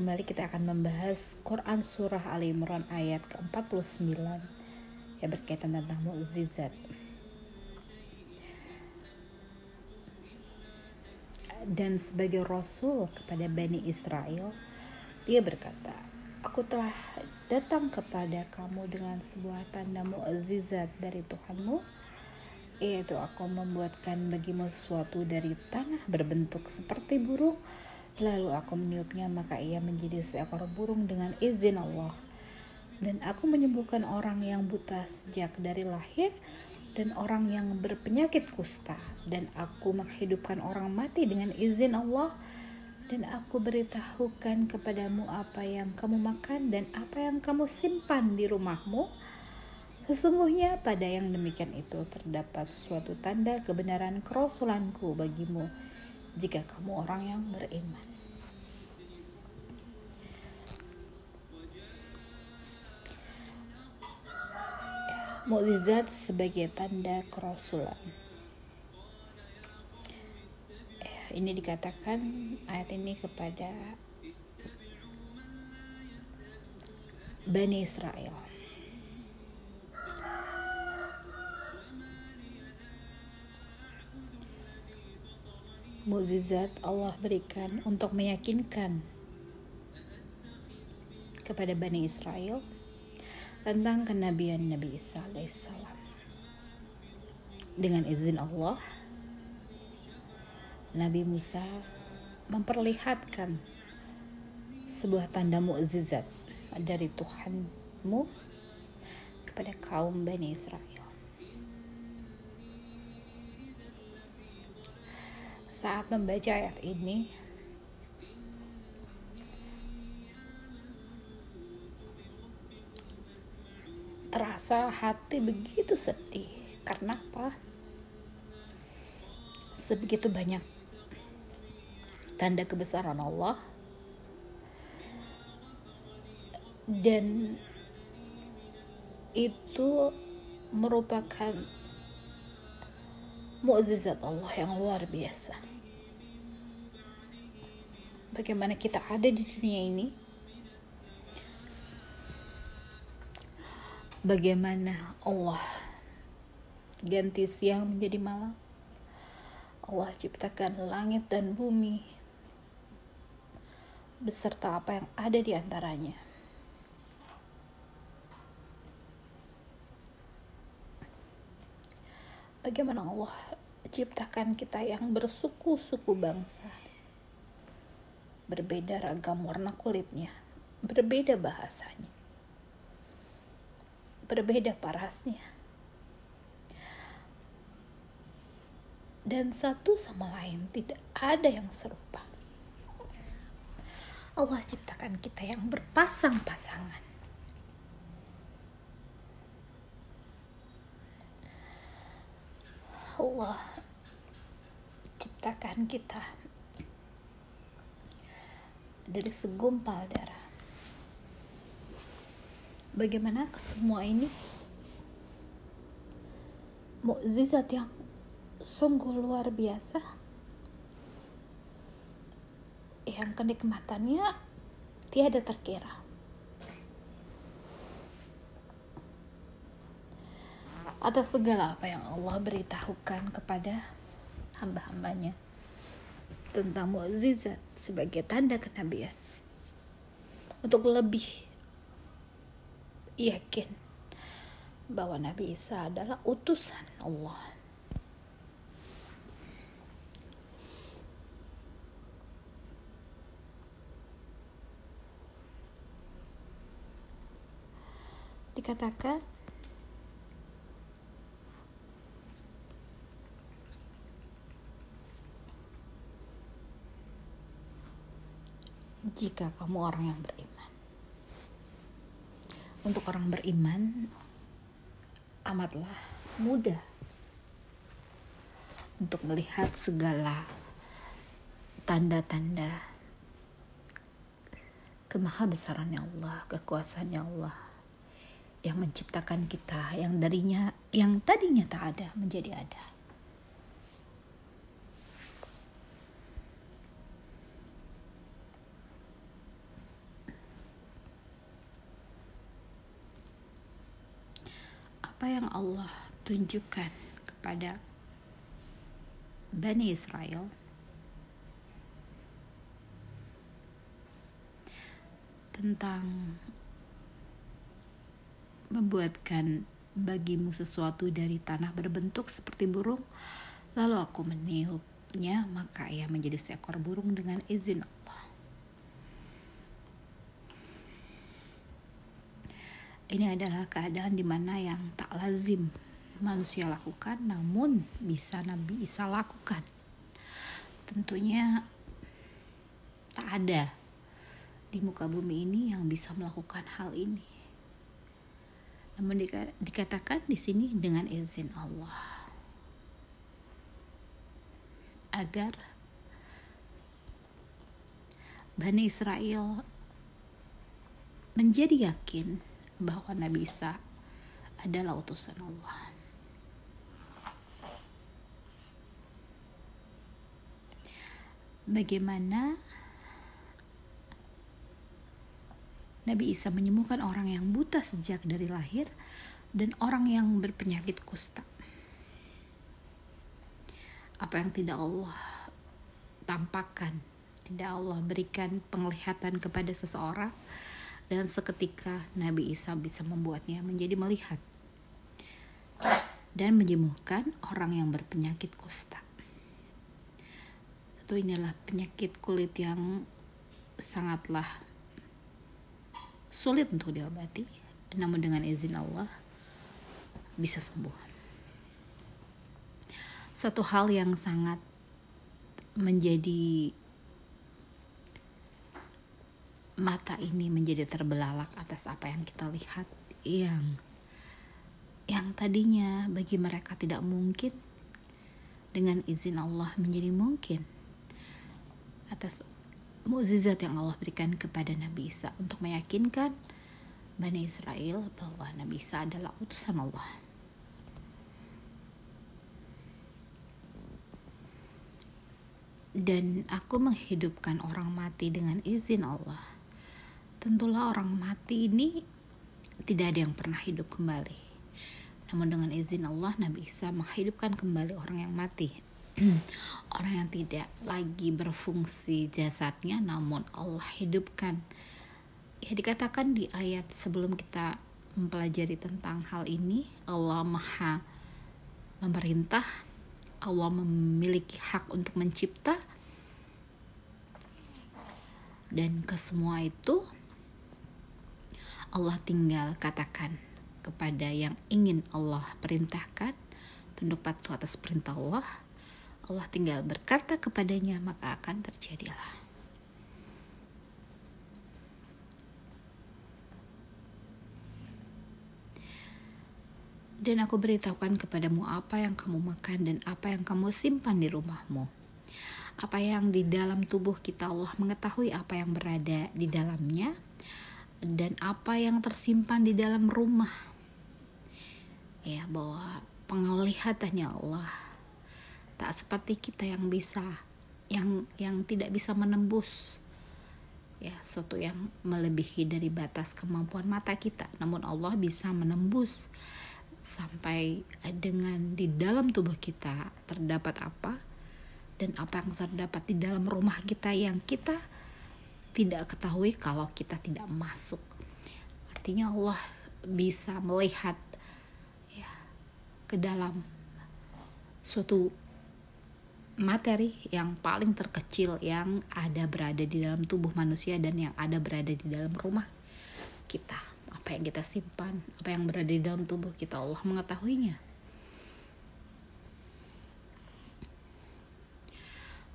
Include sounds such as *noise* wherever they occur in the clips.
Kembali kita akan membahas Quran Surah Ali Imran ayat ke-49 yang berkaitan tentang mukjizat. Dan sebagai Rasul kepada Bani Israel, dia berkata, Aku telah datang kepada kamu dengan sebuah tanda mukjizat dari Tuhanmu, yaitu aku membuatkan bagimu sesuatu dari tanah berbentuk seperti burung, Lalu aku meniupnya, maka ia menjadi seekor burung dengan izin Allah. Dan aku menyembuhkan orang yang buta sejak dari lahir dan orang yang berpenyakit kusta. Dan aku menghidupkan orang mati dengan izin Allah. Dan aku beritahukan kepadamu apa yang kamu makan dan apa yang kamu simpan di rumahmu. Sesungguhnya pada yang demikian itu terdapat suatu tanda kebenaran kerasulanku bagimu jika kamu orang yang beriman. Mukjizat sebagai tanda kerasulan. Ini dikatakan ayat ini kepada Bani Israel. mukjizat Allah berikan untuk meyakinkan kepada Bani Israel tentang kenabian Nabi Isa alaihissalam. Dengan izin Allah, Nabi Musa memperlihatkan sebuah tanda mukjizat dari Tuhanmu kepada kaum Bani Israel. saat membaca ayat ini terasa hati begitu sedih. Karena apa? Sebegitu banyak tanda kebesaran Allah. Dan itu merupakan mukjizat Allah yang luar biasa. Bagaimana kita ada di dunia ini bagaimana Allah ganti siang menjadi malam? Allah ciptakan langit dan bumi beserta apa yang ada di antaranya. Bagaimana Allah ciptakan kita yang bersuku-suku bangsa? Berbeda ragam warna kulitnya, berbeda bahasanya, berbeda parasnya. Dan satu sama lain tidak ada yang serupa. Allah ciptakan kita yang berpasang-pasangan. Allah ciptakan kita dari segumpal darah. Bagaimana semua ini? Mukjizat yang sungguh luar biasa. Yang kenikmatannya tiada terkira. Atas segala apa yang Allah beritahukan kepada hamba-hambanya tentang mukjizat sebagai tanda kenabian. Untuk lebih yakin bahwa Nabi Isa adalah utusan Allah. Dikatakan jika kamu orang yang beriman. Untuk orang beriman, amatlah mudah untuk melihat segala tanda-tanda kemahabesaran Allah, kekuasaan Allah yang menciptakan kita yang darinya yang tadinya tak ada menjadi ada. Apa yang Allah tunjukkan kepada Bani Israel? Tentang membuatkan bagimu sesuatu dari tanah berbentuk seperti burung, lalu aku meniupnya, maka ia menjadi seekor burung dengan izin Allah. Ini adalah keadaan di mana yang tak lazim manusia lakukan, namun bisa Nabi Isa lakukan. Tentunya tak ada di muka bumi ini yang bisa melakukan hal ini. Namun dikatakan di sini dengan izin Allah. Agar Bani Israel menjadi yakin bahwa Nabi Isa adalah utusan Allah. Bagaimana Nabi Isa menyembuhkan orang yang buta sejak dari lahir dan orang yang berpenyakit kusta. Apa yang tidak Allah tampakkan, tidak Allah berikan penglihatan kepada seseorang dan seketika Nabi Isa bisa membuatnya menjadi melihat dan menyembuhkan orang yang berpenyakit kusta. Tentu inilah penyakit kulit yang sangatlah sulit untuk diobati, namun dengan izin Allah bisa sembuh. Satu hal yang sangat menjadi mata ini menjadi terbelalak atas apa yang kita lihat yang yang tadinya bagi mereka tidak mungkin dengan izin Allah menjadi mungkin atas mukjizat yang Allah berikan kepada Nabi Isa untuk meyakinkan Bani Israel bahwa Nabi Isa adalah utusan Allah. Dan aku menghidupkan orang mati dengan izin Allah. Tentulah orang mati ini tidak ada yang pernah hidup kembali. Namun dengan izin Allah Nabi Isa menghidupkan kembali orang yang mati. *clears throat* Orang yang tidak lagi berfungsi jasadnya namun Allah hidupkan. Ya dikatakan di ayat sebelum kita mempelajari tentang hal ini Allah maha memerintah Allah memiliki hak untuk mencipta. Dan ke semua itu Allah tinggal katakan kepada yang ingin Allah perintahkan tunduk patuh atas perintah Allah Allah tinggal berkata kepadanya maka akan terjadilah. Dan aku beritahukan kepadamu apa yang kamu makan dan apa yang kamu simpan di rumahmu. Apa yang di dalam tubuh kita Allah mengetahui apa yang berada di dalamnya dan apa yang tersimpan di dalam rumah. Ya, bahwa penglihatannya Allah tak seperti kita yang bisa yang yang tidak bisa menembus ya sesuatu yang melebihi dari batas kemampuan mata kita namun Allah bisa menembus sampai dengan di dalam tubuh kita terdapat apa dan apa yang terdapat di dalam rumah kita yang kita tidak ketahui kalau kita tidak masuk. Artinya Allah bisa melihat ya ke dalam suatu materi yang paling terkecil yang ada berada di dalam tubuh manusia dan yang ada berada di dalam rumah kita. Apa yang kita simpan apa yang berada di dalam tubuh kita Allah mengetahuinya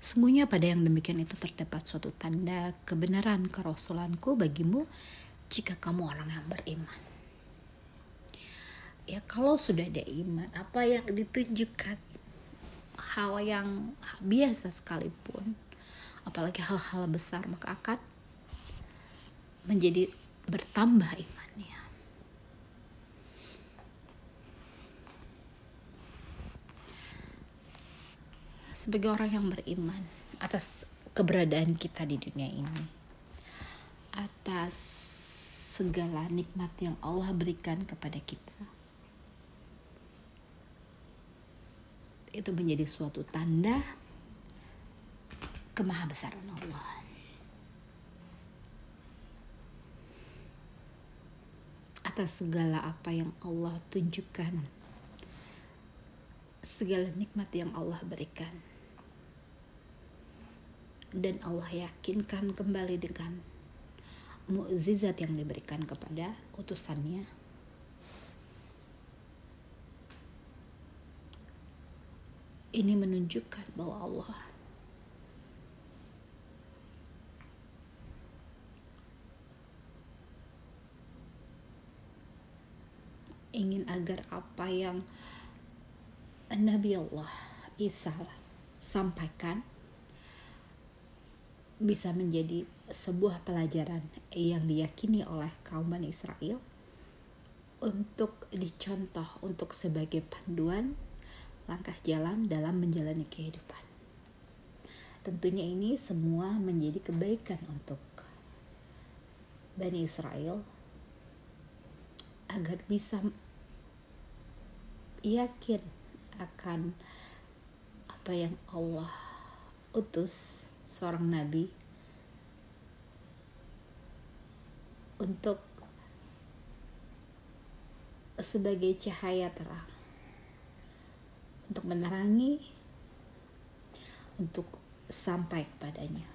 Sungguhnya pada yang demikian itu terdapat suatu tanda kebenaran kerasulanku bagimu jika kamu orang yang beriman. Ya kalau sudah ada iman apa yang ditunjukkan hal yang biasa sekalipun apalagi hal-hal besar maka akan menjadi bertambah imannya sebagai orang yang beriman atas keberadaan kita di dunia ini. Atas segala nikmat yang Allah berikan kepada kita. Itu menjadi suatu tanda kemahabesaran Allah. Atas segala apa yang Allah tunjukkan. Segala nikmat yang Allah berikan dan Allah yakinkan kembali dengan mukjizat yang diberikan kepada utusannya. Ini menunjukkan bahwa Allah ingin agar apa yang Nabi Allah Isa sampaikan bisa menjadi sebuah pelajaran yang diyakini oleh kaum Bani Israel untuk dicontoh untuk sebagai panduan langkah jalan dalam menjalani kehidupan. Tentunya ini semua menjadi kebaikan untuk Bani Israel agar bisa yakin akan apa yang Allah utus seorang nabi untuk sebagai cahaya terang. Untuk menerangi untuk sampai kepadanya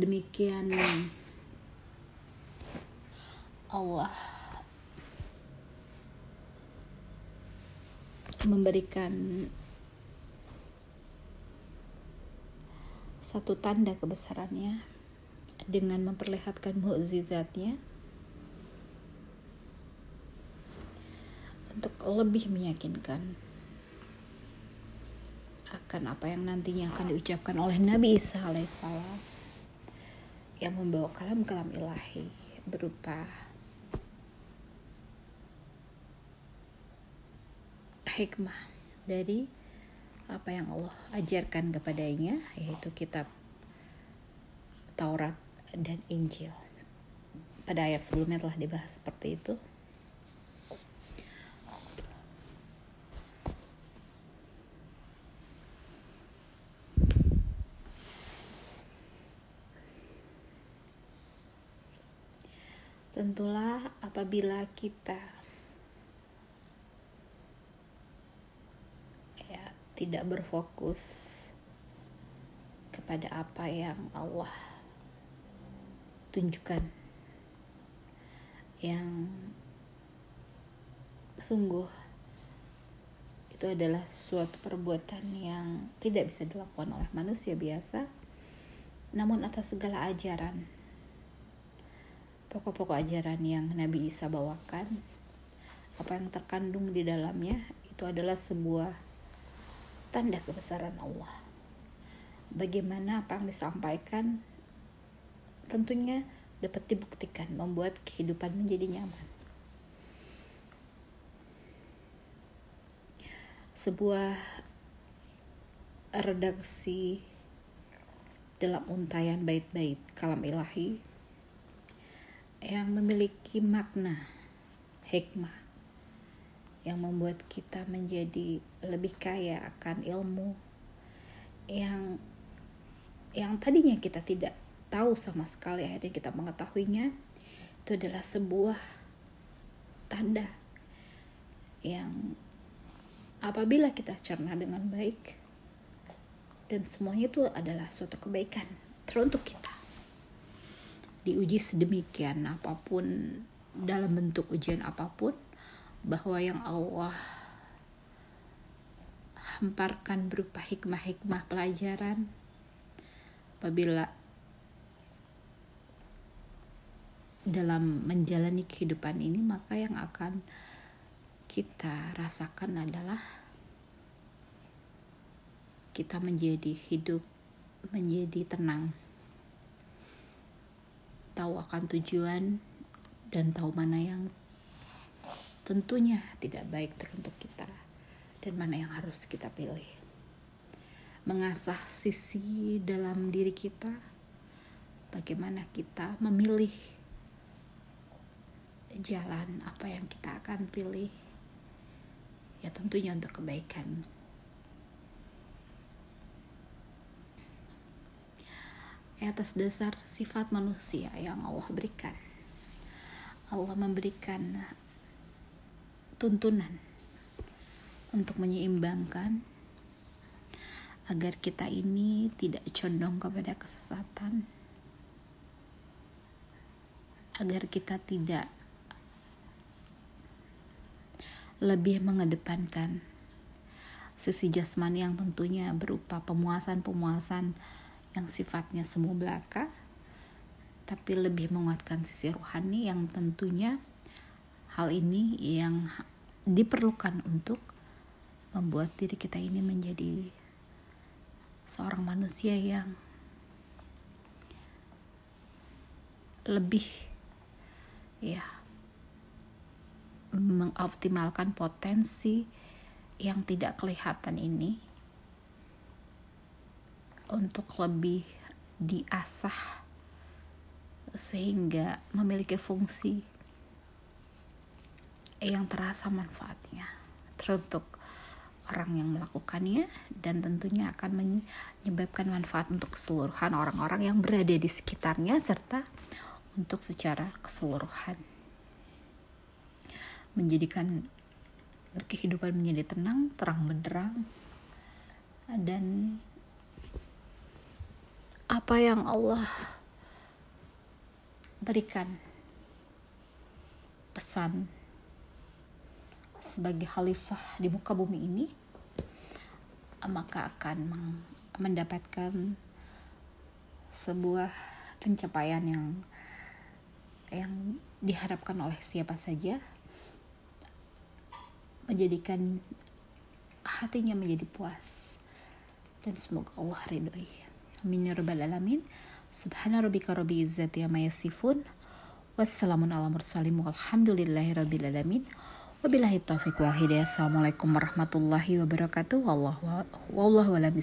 sedemikian. Allah memberikan satu tanda kebesarannya dengan memperlihatkan mukjizatnya untuk lebih meyakinkan akan apa yang nantinya akan diucapkan oleh Nabi Isa alaihissalam yang membawa kalam-kalam ilahi berupa hikmah dari apa yang Allah ajarkan kepadanya yaitu kitab Taurat dan Injil. Pada ayat sebelumnya telah dibahas seperti itu. Tentulah apabila kita ya tidak berfokus kepada apa yang Allah tunjukkan yang sungguh itu adalah suatu perbuatan yang tidak bisa dilakukan oleh manusia biasa namun atas segala ajaran pokok-pokok ajaran yang Nabi Isa bawakan, apa yang terkandung di dalamnya itu adalah sebuah tanda kebesaran Allah. Bagaimana apa yang disampaikan tentunya dapat dibuktikan membuat kehidupan menjadi nyaman. Sebuah redaksi dalam untayan bait-bait kalam ilahi yang memiliki makna hikmah yang membuat kita menjadi lebih kaya akan ilmu yang yang tadinya kita tidak tahu sama sekali akhirnya kita mengetahuinya itu adalah sebuah tanda yang apabila kita cerna dengan baik dan semuanya itu adalah suatu kebaikan teruntuk kita diuji sedemikian apa pun dalam bentuk ujian apa pun bahwa yang Allah hamparkan berupa hikmah-hikmah pelajaran apabila dalam menjalani kehidupan ini maka yang akan kita rasakan adalah kita menjadi hidup menjadi tenang tahu akan tujuan dan tahu mana yang tentunya tidak baik teruntuk kita dan mana yang harus kita pilih. Mengasah sisi dalam diri kita bagaimana kita memilih jalan apa yang kita akan pilih ya tentunya untuk kebaikan atas dasar sifat manusia yang Allah berikan. Allah memberikan tuntunan untuk menyeimbangkan agar kita ini tidak condong kepada kesesatan. Agar kita tidak lebih mengedepankan sisi jasmani yang tentunya berupa pemuasan-pemuasan yang sifatnya semu belaka tapi lebih menguatkan sisi rohani yang tentunya hal ini yang diperlukan untuk membuat diri kita ini menjadi seorang manusia yang lebih ya mengoptimalkan potensi yang tidak kelihatan ini untuk lebih diasah sehingga memiliki fungsi yang terasa manfaatnya. Teruntuk orang yang melakukannya dan tentunya akan menyebabkan manfaat untuk keseluruhan orang-orang yang berada di sekitarnya serta untuk secara keseluruhan. Menjadikan kehidupan menjadi tenang, terang benderang, dan apa yang Allah berikan pesan sebagai khalifah di muka bumi ini maka akan mendapatkan sebuah pencapaian yang yang diharapkan oleh siapa saja menjadikan hatinya menjadi puas. Dan semoga Allah ridhoi amin ya rabbal alamin. Subhana rabbika rabbil izzati amma yasifun. Wassalamun ala mursalin walhamdulillahi rabbil alamin. Wabillahi taufiq wal hidayah. Assalamualaikum warahmatullahi wabarakatuh. Wallahu wallahu a'lam